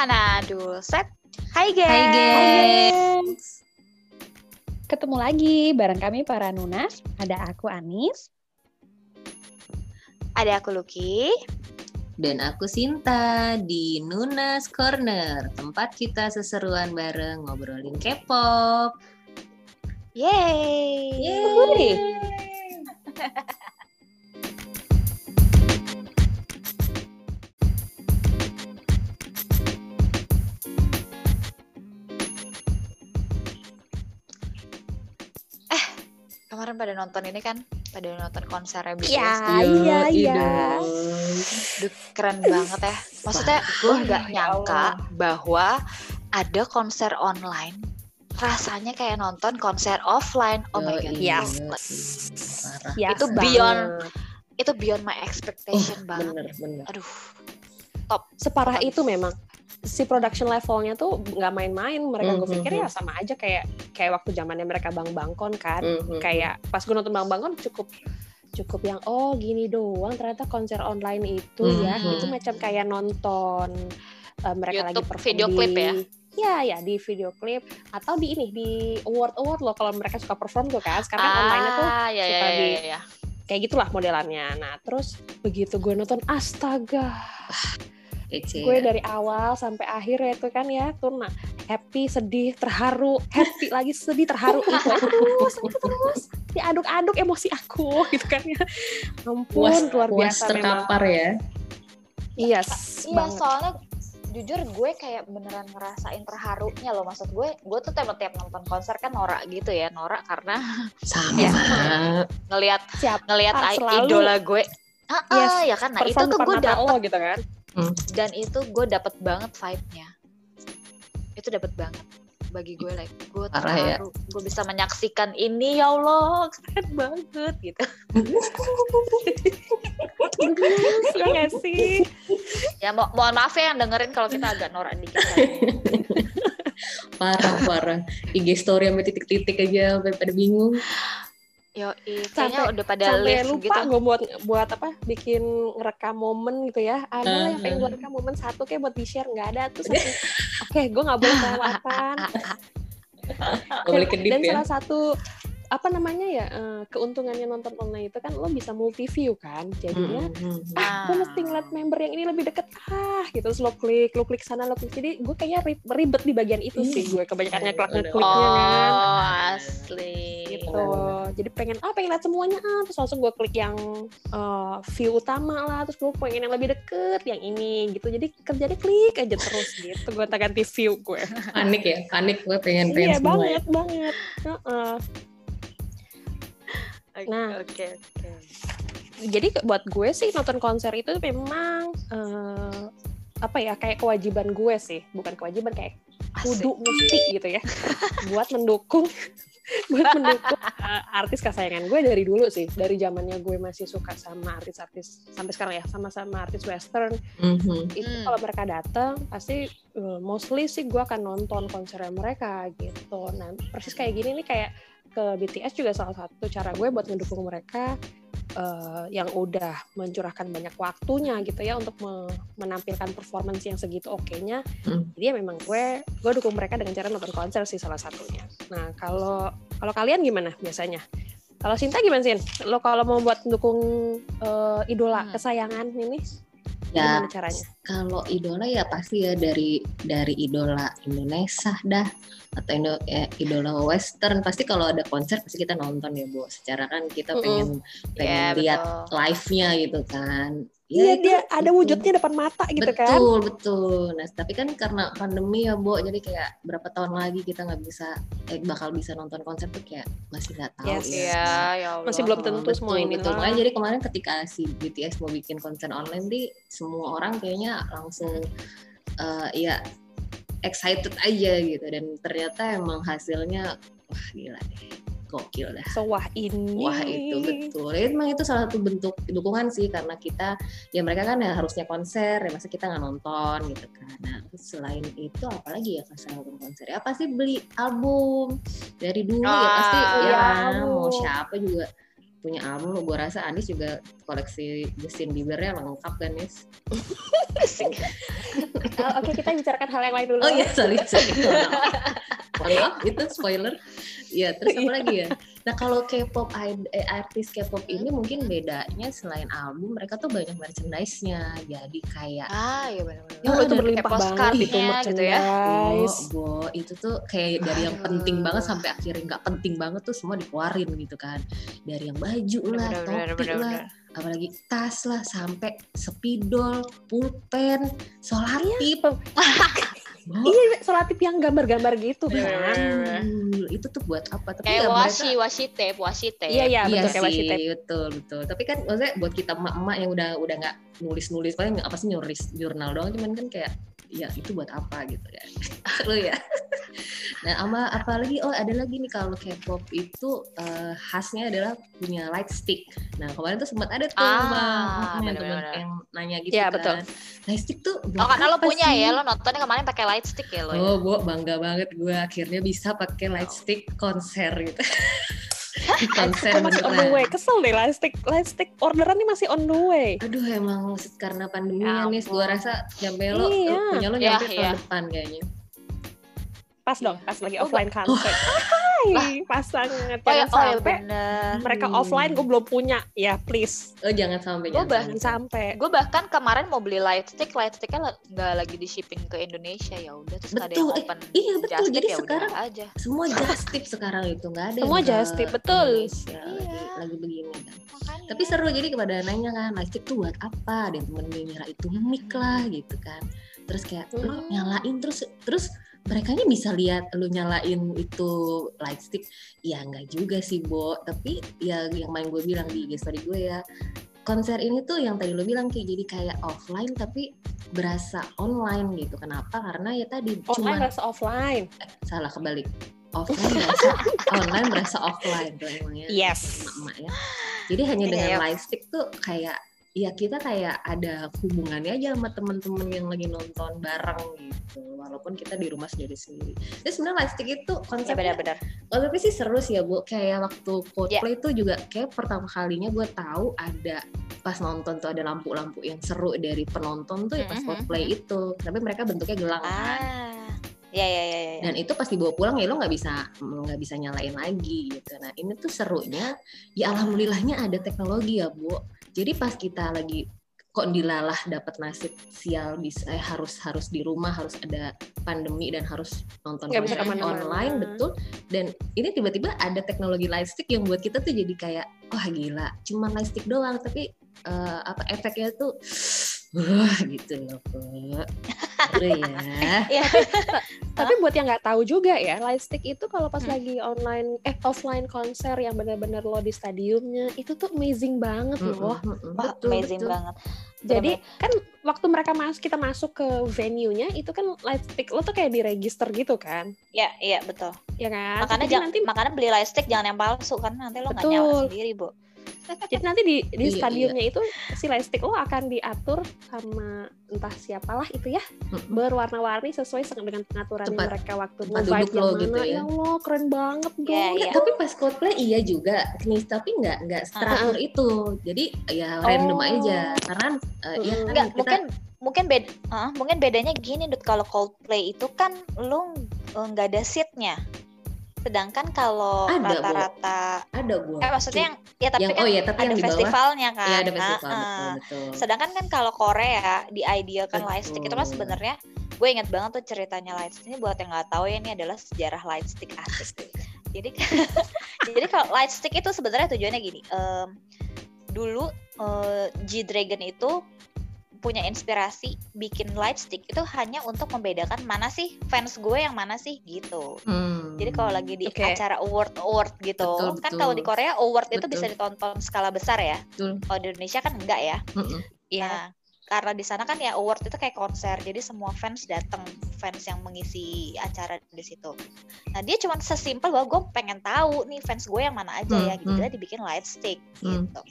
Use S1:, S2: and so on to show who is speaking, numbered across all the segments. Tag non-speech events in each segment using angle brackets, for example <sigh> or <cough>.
S1: Hana Dulset. Hai guys.
S2: Hai gengs.
S3: Ketemu lagi bareng kami para Nunas. Ada aku Anis.
S1: Ada aku Lucky.
S2: Dan aku Sinta di Nunas Corner, tempat kita seseruan bareng ngobrolin K-pop.
S1: Yeay.
S3: Yeay. <laughs>
S1: Kemarin pada nonton ini kan, pada nonton konser BTS.
S3: Ya, iya, iya.
S1: Duh, keren banget ya. Maksudnya gue nggak
S3: ya
S1: nyangka
S3: Allah.
S1: bahwa ada konser online rasanya kayak nonton konser offline. Oh my god.
S3: Yes.
S2: Parah.
S3: Yes
S1: Itu
S3: banget.
S1: beyond Itu beyond my
S2: Oh,
S1: expectation banget.
S2: bener, bener.
S1: Aduh.
S4: separah itu memang si production levelnya tuh nggak main-main mereka gue
S2: Mhm.
S4: pikir ya sama aja kayak kayak waktu zamannya mereka bang bangkon kan
S2: Mhm.
S4: kayak pas gue nonton bang bangkon cukup cukup yang oh gini doang ternyata konser online itu ya
S2: Mhm.
S4: itu macam kayak nonton uh, mereka lagi
S1: YouTube
S4: perform
S1: video
S4: di-
S1: klip ya?
S4: Ya, ya di video klip atau di ini di award award loh kalau mereka suka perform tuh kan. Sekarang kan online tuh
S1: ah, ya, ya,
S4: suka
S1: ya,
S4: di-
S1: ya, ya.
S4: kayak gitulah modelannya. Nah, terus begitu gue nonton astaga,
S2: Kece.
S4: gue dari awal sampai akhir ya itu kan ya tuh nah happy sedih terharu happy <laughs> lagi sedih terharu itu terus terus diaduk-aduk emosi aku <laughs> gitu kan ya ampun
S2: puas,
S4: luar biasa memang
S2: terkapar ya.
S4: yes
S1: Iya,
S4: banget
S1: soalnya jujur gue kayak beneran ngerasain terharunya loh maksud gue gue tuh tiap tiap nonton konser kan norak gitu ya norak karena
S2: Sama.
S4: Ya.
S1: ngelihat
S4: siap
S1: ngelihat
S4: Ah,
S1: idola gue ah ah,
S4: Yes,
S1: ya kan nah itu tuh gue dapet
S4: lo gitu kan
S1: dan itu gue dapet banget vibe-nya itu dapet banget bagi gue like gue
S2: Parah ya.
S1: terharu gue bisa menyaksikan ini ya Allah keren banget gitu
S4: Iya nggak sih
S1: ya mo mohon maaf ya yang dengerin kalau kita agak norak dikit ini.
S2: Parah, parah. IG story sampai titik-titik aja sampai pada bingung.
S1: Yo, kayaknya
S4: Sampai-
S1: udah pada
S4: sampai lupa
S1: gitu.
S4: gue buat buat apa bikin ngerekam momen gitu ya ada lah yang pengen gue rekam momen satu kayak buat di share nggak ada tuh satu <laughs> oke gue nggak boleh kelewatan
S2: boleh kedip
S4: dan
S2: ya.
S4: salah satu apa namanya ya eh, keuntungannya nonton online itu kan lo bisa multi view kan jadinya
S2: Mhm.
S4: ah, gue mesti ngeliat member yang ini lebih deket ah gitu terus lo klik lo klik sana lo klik jadi gue kayaknya ri- ribet di bagian itu sih gue kebanyakan
S2: Iya,
S4: ngeklik
S2: udah.
S4: ngekliknya kan
S1: Oh, asli.
S4: gitu jadi pengen ah pengen lihat semuanya ah terus langsung gue klik yang eh, view utama lah terus gue pengen yang lebih deket yang ini gitu jadi kerjanya klik aja terus gitu gue ganti view gue
S2: Panik ya, panik gue pengen pengen
S4: iya
S2: semua. ya.
S4: banget banget Heeh. Nah.
S1: oke oke.
S4: jadi ke- buat gue sih nonton konser itu memang eh, apa ya kayak kewajiban gue sih bukan kewajiban kayak kudu mesti gitu ya <laughs> buat mendukung buat mendukung eh, artis kesayangan gue dari dulu sih. Dari zamannya gue masih suka sama artis-artis sampai sekarang ya sama-sama artis western.
S2: Mhm.
S4: itu kalau mereka datang pasti uh, mostly sih gue akan nonton konsernya mereka gitu. Nah persis kayak gini nih kayak ke BTS juga salah satu cara gue buat mendukung mereka uh, yang udah mencurahkan banyak waktunya gitu ya untuk me- menampilkan performance yang segitu oke-nya
S2: Hmm.
S4: jadi ya memang gue gue dukung mereka dengan cara nonton konser sih salah satunya nah kalau kalau kalian gimana biasanya kalau Sinta gimana sih? Lo kalau mau buat dukung uh, idola
S1: Hmm.
S4: kesayangan ini
S2: Ya,
S4: gimana caranya?
S2: kalau idola ya pasti ya dari dari idola Indonesia dah atau Indo, ya, idola western. Pasti kalau ada konser pasti kita nonton ya bu. Secara kan kita pengen pengen
S1: Iya,
S2: lihat live-nya gitu kan
S4: Iya
S2: itu-
S4: dia ada
S2: itu.
S4: wujudnya depan mata gitu
S2: betul
S4: kan.
S2: betul nah tapi kan karena pandemi ya bu jadi kayak berapa tahun lagi kita nggak bisa eh, bakal bisa nonton konser tuh kayak masih nggak tahu
S4: Yes.
S2: ya
S1: Iya, ya Allah.
S4: Masih belum tentu
S2: betul,
S4: semua ini
S2: betul. Makanya jadi kemarin ketika si BTS mau bikin konser online di semua orang kayaknya langsung eh, ya excited aja gitu dan ternyata emang hasilnya wah gila deh gokil dah
S4: Sewah ini.
S2: Wah itu betul. Ya, emang itu salah satu bentuk dukungan sih karena kita ya mereka kan ya harusnya konser ya masa kita nggak nonton gitu kan. Nah terus selain itu apalagi ya nonton konser ya pasti beli album dari dulu ya pasti
S1: Ah,
S2: ya
S4: iya,
S2: kan, mau
S4: album.
S2: siapa juga punya album gue rasa Anis juga koleksi Justin Biebernya lengkap kan Nis? <laughs>
S4: Oh, Oke, kita bicarakan hal yang lain dulu.
S2: oh iya sorry sorry. Mohon maaf itu spoiler. Iya terus apa lagi ya nah kalau K-pop eh, artis K-pop ini mungkin bedanya selain album mereka tuh banyak merchandise-nya jadi kayak
S1: Ah, iya benar-benar.
S4: Oh, itu berlimpah banget itu
S1: postcard-nya gitu ya.
S4: merchandise.
S2: Bo, bo, itu tuh kayak dari yang penting banget sampai akhirnya nggak penting banget tuh semua dikeluarin gitu kan. Dari yang baju lah,
S1: Benar-benar,
S2: topi lah, apalagi tas lah, sampai spidol, pulpen, solatip. Bo, <laughs>
S4: Iya, solatip yang gambar-gambar gitu
S1: Bener,
S4: kan.
S1: bener.
S2: aduh, itu tuh buat apa? Tapi
S1: Kayak
S2: ya
S1: washi,
S2: mereka
S1: washi tape, washi tape.
S4: Iya, iya,
S2: Iya
S4: betul kayak washi tape.
S2: betul betul. Tapi kan maksudnya buat kita emak-emak yang udah udah nggak nulis-nulis paling apa sih nulis jurnal doang, cuman kan kayak ya itu buat apa gitu kan. <laughs> Seru ya. Nah, sama apalagi oh ada lagi nih kalau K-pop itu eh, khasnya adalah punya light stick. Nah, kemarin tuh sempat ada tuh
S1: Ah,
S2: yang teman yang nanya gitu
S4: Iya,
S2: kan.
S4: betul.
S2: Light stick tuh
S1: Oh karena lo punya
S2: sih?
S1: ya, lo nontonnya kemarin pakai light stick ya lo. ya?
S2: Oh, bu, bangga banget gue akhirnya bisa pakai light stick konser gitu. <laughs> Di konser
S4: Kok masih on the way? Kesel deh, lightstick, lightstick orderan nih masih on the way.
S2: Aduh emang karena pandeminya
S1: Ya
S2: nih, gue rasa nyampe lo,
S4: Iya.
S2: punya lo
S1: Iya,
S2: nyampe tahun
S1: iya.
S2: depan kayaknya.
S4: Pas dong, pas lagi
S1: Oh,
S4: offline concert. Hai, pas banget.
S1: Oh ya,
S4: Jangan
S1: oh ya
S4: sampai
S1: bener.
S4: mereka
S2: Hmm.
S4: offline gue belum punya. Ya, please.
S2: Oh jangan sampai jangan
S4: Jangan
S2: sampai.
S1: Gue bahkan kemarin mau beli light stick, light sticknya nggak lagi di shipping ke Indonesia ya udah terus nggak ada yang
S2: Betul, eh,
S1: open.
S2: iya, betul.
S1: just
S2: Jadi
S1: ya
S2: sekarang
S1: aja.
S2: Semua just tip sekarang itu nggak ada
S4: Semua just tip, betul.
S2: Indonesia lagi,
S1: Iya.
S2: lagi begini kan.
S1: Makanya.
S2: Tapi seru jadi kepada nanya kan, light stick tuh buat apa? Dan temen gue ngira itu mic lah gitu kan. Terus kayak lo
S4: Hmm.
S2: nyalain terus terus mereka bisa lihat lu nyalain itu light stick. Ya nggak juga sih Bo. Tapi ya yang main gue bilang di IG story gue ya konser ini tuh yang tadi lo bilang kayak jadi kayak offline tapi berasa online gitu. Kenapa? Karena ya tadi
S4: Online
S2: cuma
S4: versus offline.
S2: salah kebalik. Offline berasa <laughs> online berasa offline tuh emangnya.
S4: Yes.
S2: emak ya. Jadi hanya
S1: Iya,
S2: dengan
S1: iya.
S2: live stick tuh kayak ya kita kayak ada hubungannya aja sama temen-temen yang lagi nonton bareng gitu walaupun kita di rumah sendiri-sendiri terus sebenarnya live stick itu
S1: Ya
S2: konsepnya
S1: benar-benar.
S2: konsepnya sih seru sih ya bu kayak waktu
S1: Ya.
S2: Coldplay tuh juga kayak pertama kalinya gue tahu ada pas nonton tuh ada lampu-lampu yang seru dari penonton tuh ya pas Coldplay
S1: mhm.
S2: itu tapi mereka bentuknya gelang kan
S1: Ah. Ya ya ya ya.
S2: dan itu pas dibawa pulang ya lo nggak bisa nggak bisa nyalain lagi gitu nah ini tuh serunya ya alhamdulillahnya ada teknologi ya bu jadi pas kita lagi kok dilalah dapat nasib sial bisa eh, harus harus di rumah harus ada pandemi dan harus nonton
S4: Nggak bisa
S2: online betul. Dan ini tiba-tiba ada teknologi light stick yang buat kita tuh jadi kayak wah gila. Cuma light stick doang tapi eh, apa efeknya tuh wah gitu loh Bu. Seru ya <laughs>
S1: Iya.
S4: Tapi buat yang nggak tahu juga ya, Lightstick itu kalau pas
S1: Hmm.
S4: lagi online eh offline konser yang benar-benar lo di stadiumnya itu tuh amazing banget loh.
S2: Mm, mm, mm,
S1: Wah,
S2: betul,
S1: amazing
S2: betul.
S1: banget.
S4: Jadi kan waktu mereka masuk kita masuk ke venue-nya itu kan Lightstick lo tuh kayak diregister gitu kan,
S1: Ya, iya betul.
S4: ya kan?
S1: Makanya jangan
S4: nanti
S1: makanya beli light stick jangan yang palsu kan nanti lo nggak nyala sendiri, Bu.
S4: Jadi nanti di di
S2: Iya,
S4: stadiumnya itu si Lightstick lo akan diatur sama entah siapalah itu ya
S2: Mm-mm.
S4: berwarna-warni sesuai dengan pengaturan
S2: Tempat-
S4: mereka waktu
S2: tempat duduk lo gitu ya.
S4: Ya Allah, keren banget dong.
S1: Iya, iya.
S2: Tapi pas Coldplay iya juga, nih tapi nggak nggak teratur itu. Jadi ya random
S4: Oh.
S2: aja. Karena uh, ya
S4: Mm.
S2: kan
S1: Enggak,
S2: kita
S1: mungkin mungkin beda mungkin bedanya gini Dut kalau Coldplay itu kan lo eh, nggak ada seatnya. Sedangkan kalau rata-rata
S2: ada gua.
S1: eh maksudnya yang ya tapi
S2: yang
S1: kan
S2: oh ya tapi
S1: ada
S2: yang di bawah
S1: festivalnya kan.
S2: ya ada festival
S1: Ah, ah.
S2: betul betul.
S1: Sedangkan kan kalau Korea di Ideal kan Lightstick itu kan sebenarnya gue inget banget tuh ceritanya Lightstick ini buat yang nggak tahu ya ini adalah sejarah Lightstick asik. Jadi <laughs> jadi kalau Lightstick itu sebenarnya tujuannya gini. em, dulu eh, G Dragon itu punya inspirasi bikin Lightstick itu hanya untuk membedakan mana sih fans gue yang mana sih gitu.
S2: Hmm.
S1: Jadi kalau lagi di
S4: Oke.
S1: acara award award gitu,
S2: Betul,
S1: kan
S2: betul.
S1: kalau di Korea award itu
S2: Betul.
S1: bisa ditonton skala besar ya.
S2: Betul.
S1: Kalau di Indonesia kan enggak ya.
S4: Iya.
S1: Nah, karena di sana kan ya award itu kayak konser, jadi semua fans datang, fans yang mengisi acara di situ. Nah dia cuma sesimpel bahwa gue pengen tahu nih fans gue yang mana aja ya,
S2: Hmm,
S1: gitu
S2: hmm.
S1: dibikin light stick
S2: Hmm.
S1: gitu.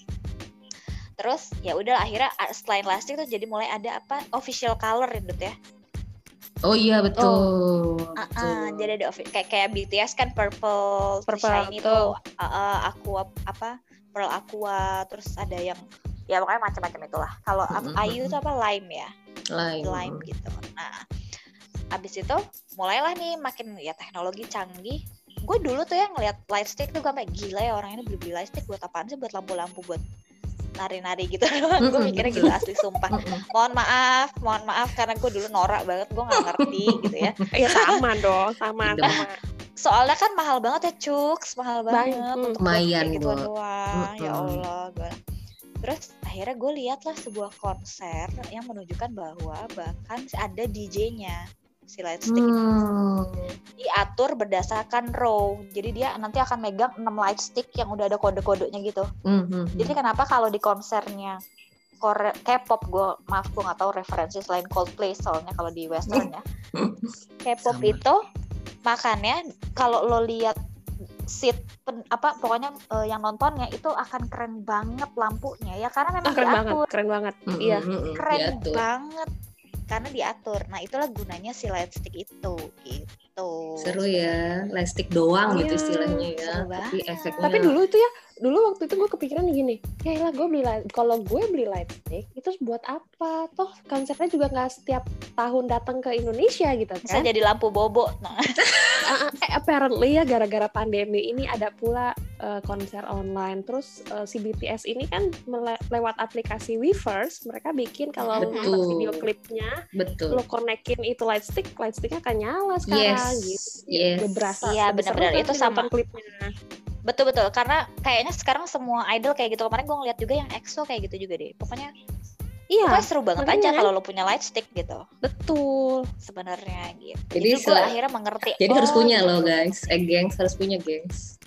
S1: Terus ya udah akhirnya selain light stick tuh jadi mulai ada apa official color ya Dut ya.
S2: Oh iya betul.
S1: Ah,
S2: betul.
S1: ah, jadi ada kayak kayak BTS kan purple,
S4: Purple
S1: shiny
S4: tuh.
S1: tuh, ah, ah, aku ap- apa Pearl Aqua terus ada yang ya pokoknya macam-macam itulah kalau
S2: Mm-mm.
S1: Ayu itu apa lime ya
S2: Lain.
S1: lime gitu nah abis itu mulailah nih makin ya teknologi canggih gue dulu tuh ya ngeliat light stick tuh gue kayak gila ya orang ini beli beli light stick buat apaan sih buat lampu-lampu buat nari-nari gitu <laughs> gue mikirnya gitu asli sumpah mohon maaf mohon maaf karena gue dulu norak banget gue nggak ngerti gitu ya <laughs>
S4: Iya sama dong, sama
S2: Udah.
S4: sama.
S1: soalnya kan mahal banget ya cuks mahal
S4: Baik,
S1: banget
S4: hmm.
S1: untuk buat
S2: Lumayan,
S1: kayak gitu doang ya. Allah gue terus akhirnya gue lihatlah sebuah konser yang menunjukkan bahwa bahkan ada DJ-nya si light stick itu
S2: Hmm.
S1: diatur berdasarkan row jadi dia nanti akan megang 6 light stick yang udah ada kode-kodenya gitu
S2: Hmm, hmm, hmm.
S1: jadi kenapa kalau di konsernya Korea K-pop gue maaf gue nggak tahu referensi selain Coldplay soalnya kalau di western ya <laughs> K-pop
S2: Sama.
S1: itu makanya kalau lo lihat seat pen- apa pokoknya eh, yang nontonnya itu akan keren banget lampunya ya karena memang
S4: Ah, keren banget, keren banget.
S2: Hmm,
S4: Iya.
S2: hmm, hmm,
S1: keren
S2: diatur.
S1: banget karena diatur. Nah itulah gunanya si light stick itu gitu
S2: Seru ya, lightstick doang gitu
S4: Iya,
S2: istilahnya ya. Tapi efeknya
S4: Tapi dulu itu ya, dulu waktu itu gue kepikiran gini, ya lah gue beli light, kalau gue beli light stick itu buat apa? Toh konsernya juga nggak setiap tahun datang ke Indonesia gitu
S1: bisa
S4: kan?
S1: jadi lampu bobo nah <laughs>
S4: Ah, ah, eh, apparently ya gara-gara pandemi ini ada pula eh, konser online. Terus eh, si BTS ini kan lewat aplikasi Weverse, mereka bikin kalau nonton video klipnya,
S2: betul.
S4: lo konekin itu light stick, light sticknya akan nyala sekarang
S2: Yes,
S4: gitu.
S2: yes.
S4: Udah berasa
S1: Iya, benar-benar. Itu sama.
S4: klipnya.
S1: betul betul karena kayaknya sekarang semua idol kayak gitu kemarin gue ngeliat juga yang EXO kayak gitu juga deh pokoknya
S4: Iya,
S1: pokoknya seru banget
S4: makanya
S1: aja
S4: kan.
S1: kalau lo punya light stick gitu
S4: betul.
S1: sebenarnya gitu
S2: Jadi
S1: jadi, gue akhirnya mengerti
S2: Jadi harus
S1: oh,
S2: punya loh guys, eh gengs harus punya gengs.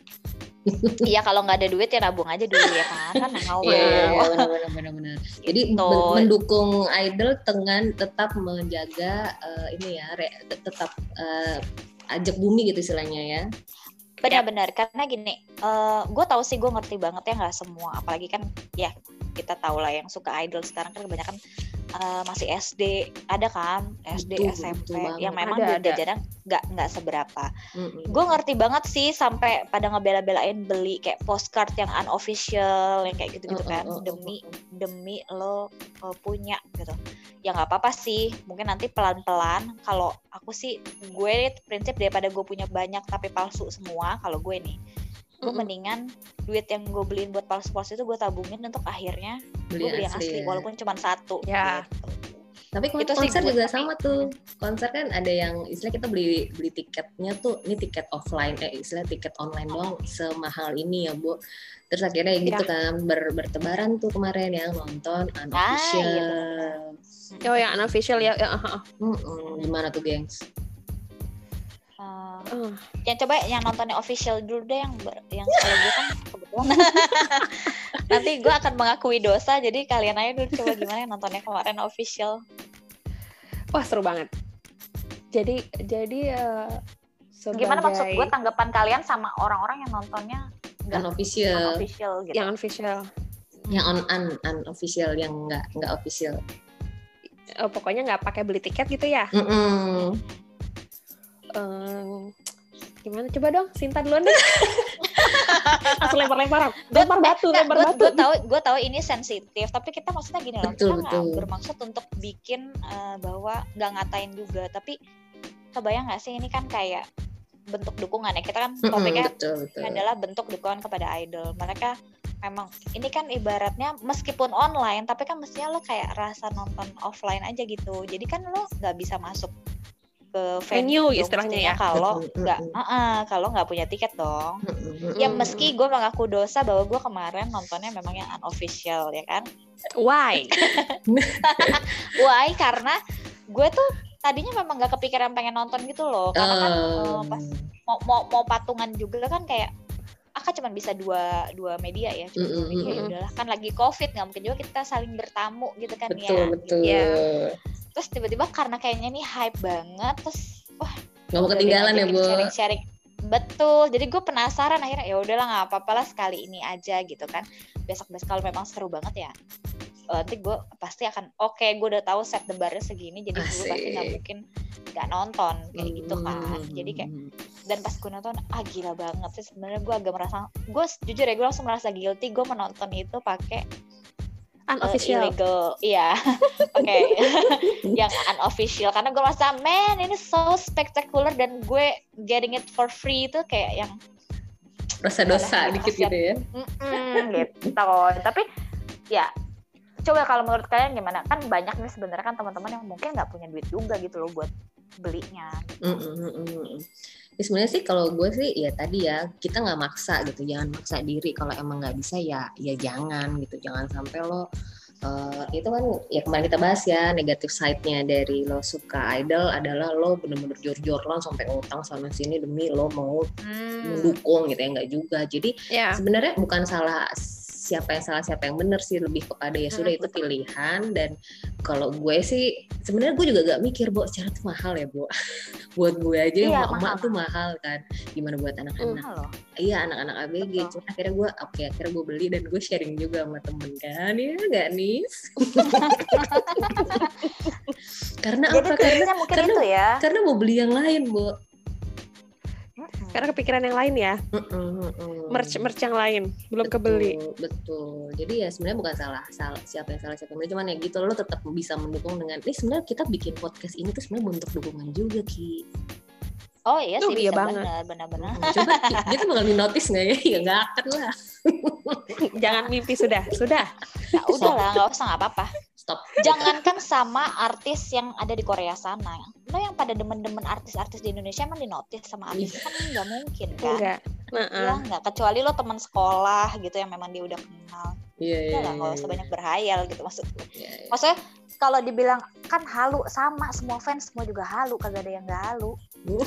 S1: Iya kalau nggak ada duit ya nabung aja dulu ya kan kan mahal
S2: Iya, iya, iya, <laughs> benar-benar benar-benar. Jadi
S1: Gitu.
S2: men- mendukung idol dengan tetap menjaga eh, ini ya, re- tet- tetap eh, ajak bumi gitu istilahnya ya.
S1: benar-benar karena gini gue tahu sih gue ngerti banget ya nggak semua apalagi kan ya kita tahu lah yang suka idol sekarang kan kebanyakan eh, masih SD ada kan? SD
S2: Betul,
S1: SMP
S2: betul
S1: yang memang
S4: Ada, ada.
S1: jajanan nggak nggak seberapa.
S2: Mm-mm.
S1: gue ngerti banget sih sampai pada ngebela-belain beli kayak postcard yang unofficial yang kayak gitu-gitu kan.
S2: oh,
S1: demi demi lo uh, punya gitu. Ya nggak apa-apa sih. Mungkin nanti pelan-pelan. Kalau aku sih gue prinsip daripada gue punya banyak tapi palsu semua kalau gue nih gue
S4: Mm-mm.
S1: mendingan duit yang gue beliin buat palsu-palsu itu gue tabungin untuk akhirnya gue beli yang asli
S2: ya.
S1: walaupun cuma satu
S4: Ya.
S1: gitu.
S2: Tapi kon-
S1: Itu sih
S2: konser
S1: gue,
S2: juga
S1: tapi-
S2: sama tuh. Konser kan ada yang istilah kita beli beli tiketnya tuh ini tiket offline eh istilah tiket online doang semahal ini ya, Bu. Terus akhirnya gitu kan ber- bertebaran tuh kemarin yang nonton unofficial.
S1: iya
S4: Oh yang unofficial ya. ya ah, ah.
S2: Mm-mm, Gimana tuh, gengs?
S1: Uh, yang coba yang nontonnya official dulu deh yang ber- yang kalau gue kan kebetulan <laughs> nanti gue akan mengakui dosa jadi kalian aja dulu coba gimana yang nontonnya kemarin official
S4: Wah seru banget. Jadi jadi eh, sebagai
S1: gimana maksud gue tanggapan kalian sama orang-orang yang nontonnya nggak
S2: Unofficial.
S1: official gitu
S4: yang official.
S2: Yang on un unofficial yang enggak enggak official.
S4: Eh, pokoknya nggak pakai beli tiket gitu ya.
S2: Mm-mm.
S4: Em, gimana coba dong Sinta duluan deh. <laughs> Langsung lempar-lemparan.
S1: Gua-
S4: Lempar batu,
S1: Nggak,
S4: lempar
S1: gue
S4: batu.
S1: gue tahu gue tahu ini sensitif tapi kita maksudnya gini loh
S2: Betul,
S1: kita nggak
S2: betul.
S1: bermaksud untuk bikin eh, bahwa nggak ngatain juga tapi kebayang nggak sih ini kan kayak bentuk dukungan ya kita kan topiknya
S2: betul, betul.
S1: adalah bentuk dukungan kepada idol. Mereka memang ini kan ibaratnya meskipun online tapi kan mestinya lo kayak rasa nonton offline aja gitu. Jadi kan lo nggak bisa masuk ke
S4: Venue
S1: dong
S4: istilahnya
S1: mestinya
S4: ya.
S1: Kalau
S2: Mm, mm,
S1: nggak,
S2: mm.
S1: uh-uh, kalau nggak punya tiket dong.
S2: Mm-mm,
S1: Ya
S2: mm-mm.
S1: meski gue mengaku dosa bahwa gue kemarin nontonnya memang yang unofficial ya kan.
S4: Why? <laughs>
S1: Why? Karena gue tuh tadinya memang nggak kepikiran pengen nonton gitu loh. Karena kan eh,
S2: Um,
S1: pas mau, mau mau patungan juga kan kayak Aka cuma bisa dua dua media ya cuma dua
S2: Mm-mm,
S1: media ya udahlah kan lagi covid nggak mungkin juga kita saling bertamu gitu kan
S2: betul,
S1: ya
S2: betul.
S4: Iya.
S1: Terus tiba-tiba karena kayaknya nih hype banget terus wah
S2: Nggak mau ketinggalan ya, Bu.
S1: sharing-sharing betul jadi gue penasaran akhirnya ya udahlah nggak apa-apa lah sekali ini aja gitu kan besok besok kalau memang seru banget ya oh, nanti gue pasti akan oke gue udah tahu set the barnya segini jadi gue pasti nggak mungkin nggak nonton kayak gitu kan
S2: Hmm.
S1: jadi kayak dan pas gue nonton ah gila banget sih sebenarnya gue agak merasa gue jujur ya gue langsung merasa guilty gue menonton itu pakai uh,
S4: unofficial
S1: illegal. Iya. <laughs> Oke. <laughs> Yang unofficial. Karena gue merasa man ini so spectacular dan gue getting it for free itu kayak yang
S2: rasa dosa
S1: Alah,
S2: dikit gitu ya.
S1: Mm-mm, gitu. Tapi ya coba kalau menurut kalian gimana? Kan banyak nih sebenarnya kan teman-teman yang mungkin nggak punya duit juga gitu loh buat belinya.
S2: Mm, mm, mm, mm, mm. Ya, sebenarnya sih kalau gue sih ya tadi ya kita nggak maksa gitu jangan maksa diri. Kalau emang nggak bisa ya ya jangan gitu. Jangan sampai lo eh, itu kan ya kemarin kita bahas ya negatif side-nya dari lo suka idol adalah lo bener-bener jor-joran sampai utang sana sini demi lo mau
S1: Hmm.
S2: mendukung gitu ya nggak juga. Jadi
S4: ya.
S2: sebenarnya bukan salah siapa yang salah siapa yang benar sih lebih kepada ya sudah itu pilihan. Dan kalau gue sih sebenarnya gue juga gak mikir bu secara tuh mahal ya bu <laughs> buat gue aja yang
S1: Iya,
S2: emak
S1: mahal.
S2: tuh mahal. kan. Gimana buat anak-anak? Iya anak-anak ABG
S1: Betul.
S2: cuma akhirnya gue oke akhirnya gue beli dan gue sharing juga sama temen kan. Ya gak nis? <laughs> Karena
S1: Jadi
S2: apa? karena karena-
S1: itu ya.
S2: karena mau beli yang lain bu.
S4: Karena kepikiran yang lain ya.
S2: Mm-mm, mm-mm.
S4: merch merch yang lain. Belum
S2: Betul,
S4: kebeli.
S2: betul. Jadi ya sebenarnya bukan salah salah siapa yang salah siapa yang cuman ya gitu lo tetap bisa mendukung dengan ini sebenarnya kita bikin podcast ini tuh sebenarnya bentuk dukungan juga ki.
S1: Oh iya
S4: Tuh,
S1: sih,
S4: iya
S1: bisa
S4: banget.
S1: bener, bener-bener.
S2: coba dia tuh bakal di notice nggak ya? Ya nggak akan lah. <laughs>
S4: Jangan mimpi sudah sudah.
S1: Ya udah lah, nggak usah nggak apa-apa.
S2: Stop
S1: Jangankan sama artis yang ada di Korea sana. Lo yang pada demen-demen artis-artis di Indonesia emang di notice sama artis kan nggak mungkin kan?
S4: enggak nah,
S1: Iya nggak, kecuali lo teman sekolah gitu yang memang dia udah kenal.
S2: Iya iya
S1: Udah lah, nggak
S2: iya,
S1: usah banyak berhayal gitu maksud gue.
S2: iya, iya.
S1: Maksudnya kalau dibilang kan halu sama semua fans semua juga halu kagak ada yang nggak halu. <laughs>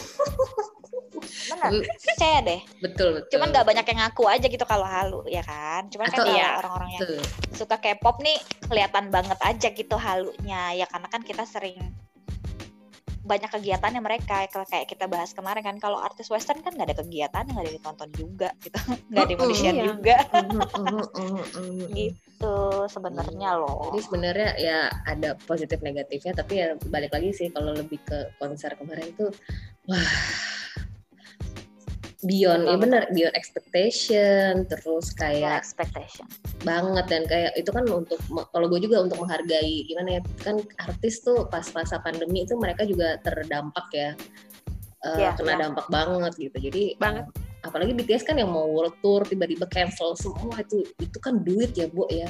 S2: Tapi-
S1: percaya deh.
S2: betul betul
S1: Cuman nggak banyak yang ngaku aja gitu kalau halu ya kan. Cuman kan
S2: Atau-
S1: ya
S4: Iya.
S1: orang-orang yang
S2: Betul.
S1: suka K-pop nih kelihatan banget aja gitu halunya ya karena kan kita sering banyak kegiatannya mereka kalau kayak kita bahas kemarin kan kalau artis western kan nggak ada kegiatan nggak ada yang ditonton juga gitu. <laughs> Nggak ada yang mau di share
S4: Iya.
S1: juga. Gitu sebenarnya loh.
S2: Jadi sebenarnya ya ada positif negatifnya, tapi ya balik lagi sih kalau lebih ke konser kemarin tuh, wah beyond, ya bener beyond expectation, terus kayak
S1: expectation
S2: banget dan kayak itu kan untuk kalau gue juga untuk menghargai gimana ya kan artis tuh pas masa pandemi itu mereka juga terdampak ya,
S1: Iya,
S2: kena
S1: iya.
S2: dampak banget gitu. Jadi
S4: Banget.
S2: apalagi BTS kan yang mau world tour tiba-tiba cancel semua itu itu kan duit ya bu ya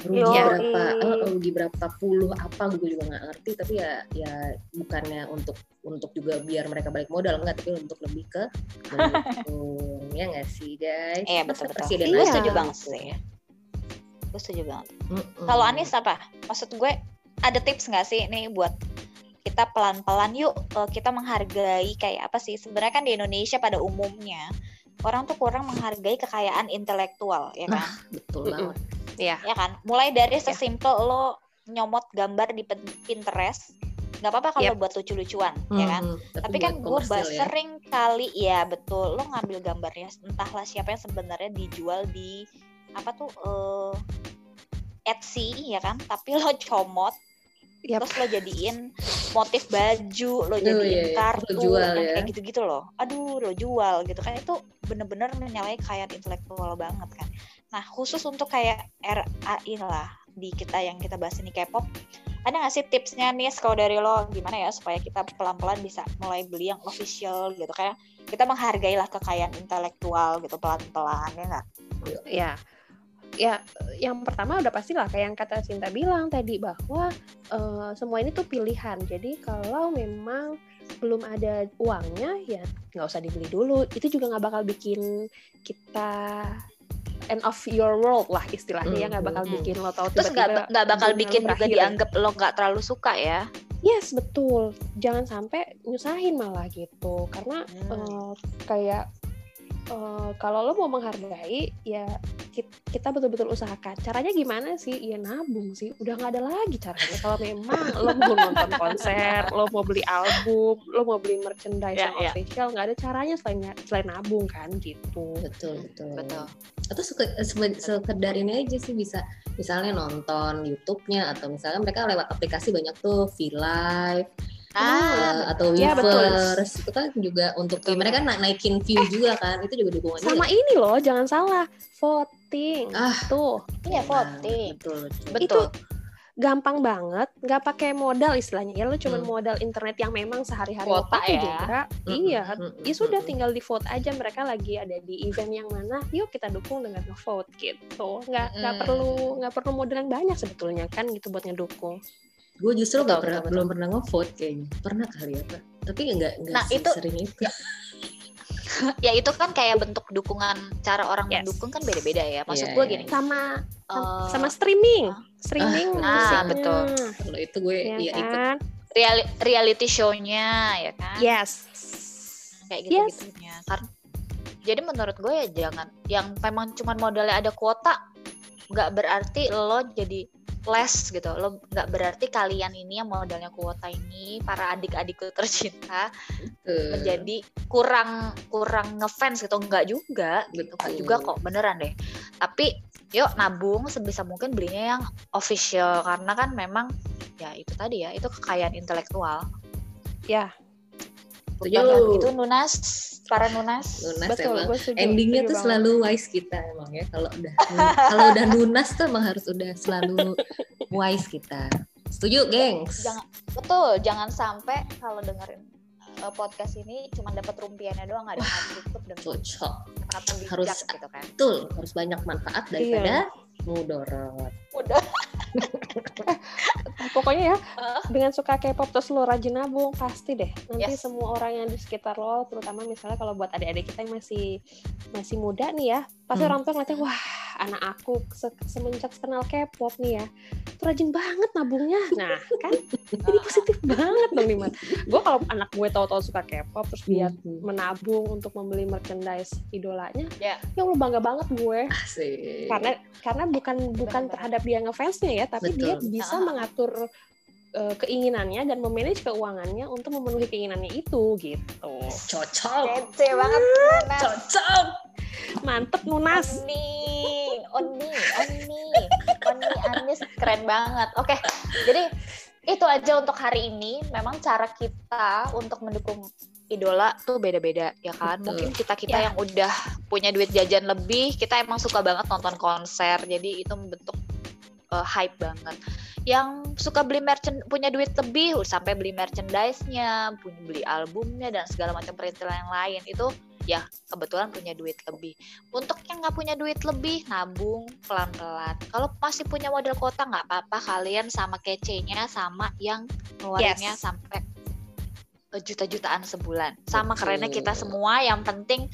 S2: rugi
S1: Yoi.
S2: berapa eh, rugi berapa puluh apa gue juga nggak ngerti tapi ya ya bukannya untuk untuk juga biar mereka balik modal enggak tapi untuk lebih ke mendukung <laughs> ya nggak sih guys
S1: Iya,
S2: Masa
S1: betul-betul.
S2: presiden
S1: Gue
S2: aja
S1: setuju
S2: gitu.
S1: banget sih. gue setuju banget
S2: Mm-mm.
S1: kalau Anis apa maksud gue ada tips nggak sih nih buat kita pelan-pelan yuk eh, kita menghargai kayak apa sih sebenarnya kan di Indonesia pada umumnya orang tuh kurang menghargai kekayaan intelektual ya kan?
S2: Betul
S4: Mm-mm.
S2: banget.
S4: Ya
S1: ya kan? Mulai dari sesimpel lo nyomot gambar di Pin- Pinterest nggak apa-apa kalau buat lucu-lucuan ya kan?
S2: Mm,
S1: tapi kan gue
S2: ya.
S1: sering kali ya betul lo ngambil gambarnya entahlah siapa yang sebenarnya dijual di apa tuh eh Etsy ya kan? Tapi lo <laughs> comot
S4: Yap.
S1: terus lo jadiin motif baju lo
S2: Oh,
S1: jadiin
S2: iya, iya.
S1: kartu
S2: Lo jual
S1: yang
S2: ya.
S1: kayak gitu-gitu loh aduh lo jual gitu kan itu bener-bener menyalahi kekayaan intelektual banget kan nah khusus untuk kayak RAI lah di kita yang kita bahas ini K-pop ada nggak sih tipsnya nih kalau dari lo gimana ya supaya kita pelan-pelan bisa mulai beli yang official gitu kayak kita menghargai lah kekayaan intelektual gitu pelan-pelan ya nggak
S4: ya ya yang pertama udah pastilah kayak yang kata Cinta bilang tadi bahwa eh, semua ini tuh pilihan jadi kalau memang belum ada uangnya ya nggak usah dibeli dulu itu juga nggak bakal bikin kita end of your world lah istilahnya ya nggak bakal
S1: Hmm.
S4: bikin lo tahu
S1: terus nggak nggak bakal bikin juga dianggap lo nggak terlalu suka ya
S4: Yes, betul. Jangan sampai nyusahin malah gitu. Karena
S1: Hmm.
S4: eh, kayak eh, kalau lo mau menghargai, ya kita betul-betul usahakan. Caranya gimana sih? Ya nabung sih. Udah nggak ada lagi caranya. Kalau memang lo mau nonton konser, lo mau beli album, lo mau beli merchandise
S1: Ya,
S4: yang
S1: ya.
S4: official, nggak ada caranya selain selain nabung kan gitu.
S2: betul betul
S1: Betul.
S2: atau sekedar ini aja sih bisa misalnya nonton YouTube-nya atau misalnya mereka lewat aplikasi banyak tuh V Live
S1: Ah,
S2: eh, atau
S4: Iya.
S2: Weverse itu kan juga untuk
S1: Betul,
S2: mereka kan na- naikin view juga kan itu juga dukungannya
S4: Sama ini loh, jangan salah. Voting.
S2: Ah.
S4: Tuh,
S1: iya voting.
S2: betul betul
S1: Betul.
S4: gampang banget, nggak pakai modal istilahnya. Ya lo cuma
S2: Hmm.
S4: modal internet yang memang sehari-hari lo pakai
S1: ya.
S4: juga.
S2: Mm-mm,
S4: Iya,
S2: mm-mm,
S4: ya sudah
S2: mm-mm.
S4: tinggal di vote aja mereka lagi ada di event yang mana yuk kita dukung dengan nge-vote gitu nggak nggak
S1: Mm-mm.
S4: perlu nggak perlu modal yang banyak sebetulnya kan gitu buat ngedukung
S2: gue justru nggak pernah
S1: betul,
S2: belum pernah nge-vote kayaknya pernah kali ya pak tapi nggak nggak
S1: Nah, itu-
S2: sering itu <laughs> <laughs>
S1: ya itu kan kayak bentuk dukungan cara orang
S4: Yes.
S1: mendukung kan beda-beda ya. Maksud
S2: Iya,
S1: gue
S2: iya.
S1: gini.
S4: sama
S1: eh,
S4: sama streaming streaming <laughs>
S1: Ah,
S4: musiknya,
S1: betul.
S2: kalau itu gue
S4: ya
S2: ya ikut
S4: kan
S1: reali- reality show-nya ya kan.
S4: yes
S1: Kayak
S4: Yes.
S1: gitu-gitunya. Karena jadi menurut gue ya jangan yang memang cuman modalnya ada kuota nggak berarti lo jadi less gitu. Lo nggak berarti kalian ini yang modalnya kuota ini para adik-adikku tercinta
S2: eh,
S1: menjadi kurang kurang ngefans gitu. Enggak juga gitu. Enggak
S2: Betul.
S1: juga kok beneran deh. Tapi yuk nabung sebisa mungkin belinya yang official. Karena kan memang ya itu tadi ya itu kekayaan intelektual.
S4: Ya
S2: Setuju.
S1: Bukan gitu Nunas para Nunas.
S2: Lunas
S4: betul
S2: emang.
S4: setuju.
S2: Endingnya
S4: setuju
S2: tuh
S4: banget.
S2: selalu wise kita emang ya. Kalau udah <laughs> kalau udah lunas tuh emang harus udah selalu wise kita. Setuju gengs?
S1: Jangan betul. Jangan sampai kalau dengerin uh, podcast ini cuma dapat rumpiannya doang nggak ada yang tutup dan
S2: cocok.
S1: Kata bijak
S2: Harus-
S1: gitu kan?
S2: betul harus banyak manfaat daripada mudorot.
S1: Udah <laughs>
S4: pokoknya ya
S1: Ah.
S4: dengan suka K-pop terus lo rajin nabung pasti deh nanti
S1: Yes.
S4: semua orang yang di sekitar lo terutama misalnya kalau buat adik-adik kita yang masih masih muda nih ya pasti
S2: Hmm.
S4: orang tua ngeliatnya wah anak aku se- semenjak kenal K-pop nih ya tuh rajin banget nabungnya nah kan jadi positif banget dong Diman gue kalau anak gue tahu-tahu suka K-pop terus dia
S2: Hmm.
S4: menabung untuk membeli merchandise idolanya
S1: Ya.
S4: ya Allah bangga banget gue
S2: asik
S4: karena karena bukan bukan
S1: Benar-benar.
S4: terhadap dia ngefansnya ya tapi
S2: Betul.
S4: dia bisa
S1: Ah.
S4: mengatur uh, keinginannya dan memanage keuangannya untuk memenuhi keinginannya itu gitu
S2: cocok
S1: kece banget Nunas
S2: cocok
S4: mantep Nunas
S1: Oni, Oni, Oni, Oni Anis keren banget. Oke, jadi itu aja untuk hari ini. Memang cara kita untuk mendukung idola tuh beda-beda ya kan.
S2: Betul.
S1: Mungkin kita kita
S4: Ya.
S1: yang udah punya duit jajan lebih, kita emang suka banget nonton konser. Jadi itu membentuk uh, hype banget. Yang suka beli merchant punya duit lebih sampai beli merchandise-nya, punya beli albumnya dan segala macam perintilan yang lain itu ya kebetulan punya duit lebih. Untuk yang nggak punya duit lebih, nabung pelan-pelan. Kalau masih punya modal kota nggak apa-apa, kalian sama kece-nya sama yang ngeluarinnya
S4: Yes.
S1: sampai juta-jutaan sebulan. Sama
S2: Betul.
S1: kerennya kita semua, yang penting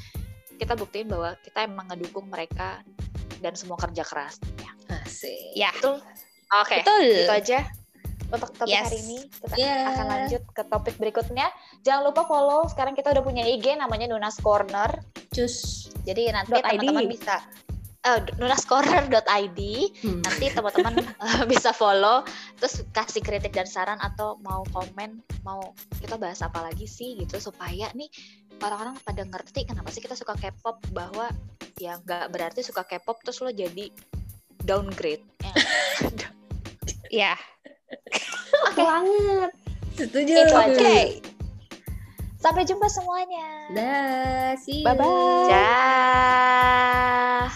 S1: kita buktiin bahwa kita emang ngedukung mereka dan semua kerja keras. Ya,
S2: asik
S4: ya
S1: betul. Oke,
S4: betul
S1: itu aja untuk topik
S4: Yes.
S1: hari ini. Kita
S2: Yeah.
S1: akan lanjut ke topik berikutnya. Jangan lupa follow. Sekarang kita udah punya IG namanya Nunas Corner.
S2: cus
S1: Jadi nanti teman-teman bisa uh, nunascorner.id <laughs>
S2: Hmm.
S1: nanti teman-teman <laughs> eh, bisa follow terus kasih kritik dan saran atau mau komen mau kita bahas apa lagi sih gitu supaya nih orang-orang pada ngerti kenapa sih kita suka K-pop bahwa ya nggak berarti suka K-pop terus lo jadi downgrade <laughs> ya.
S4: ya
S1: Oke.
S4: banget.
S2: Setuju.
S1: Itu aja. Sampai jumpa semuanya.
S2: Dah see you.
S4: bye bye
S1: dah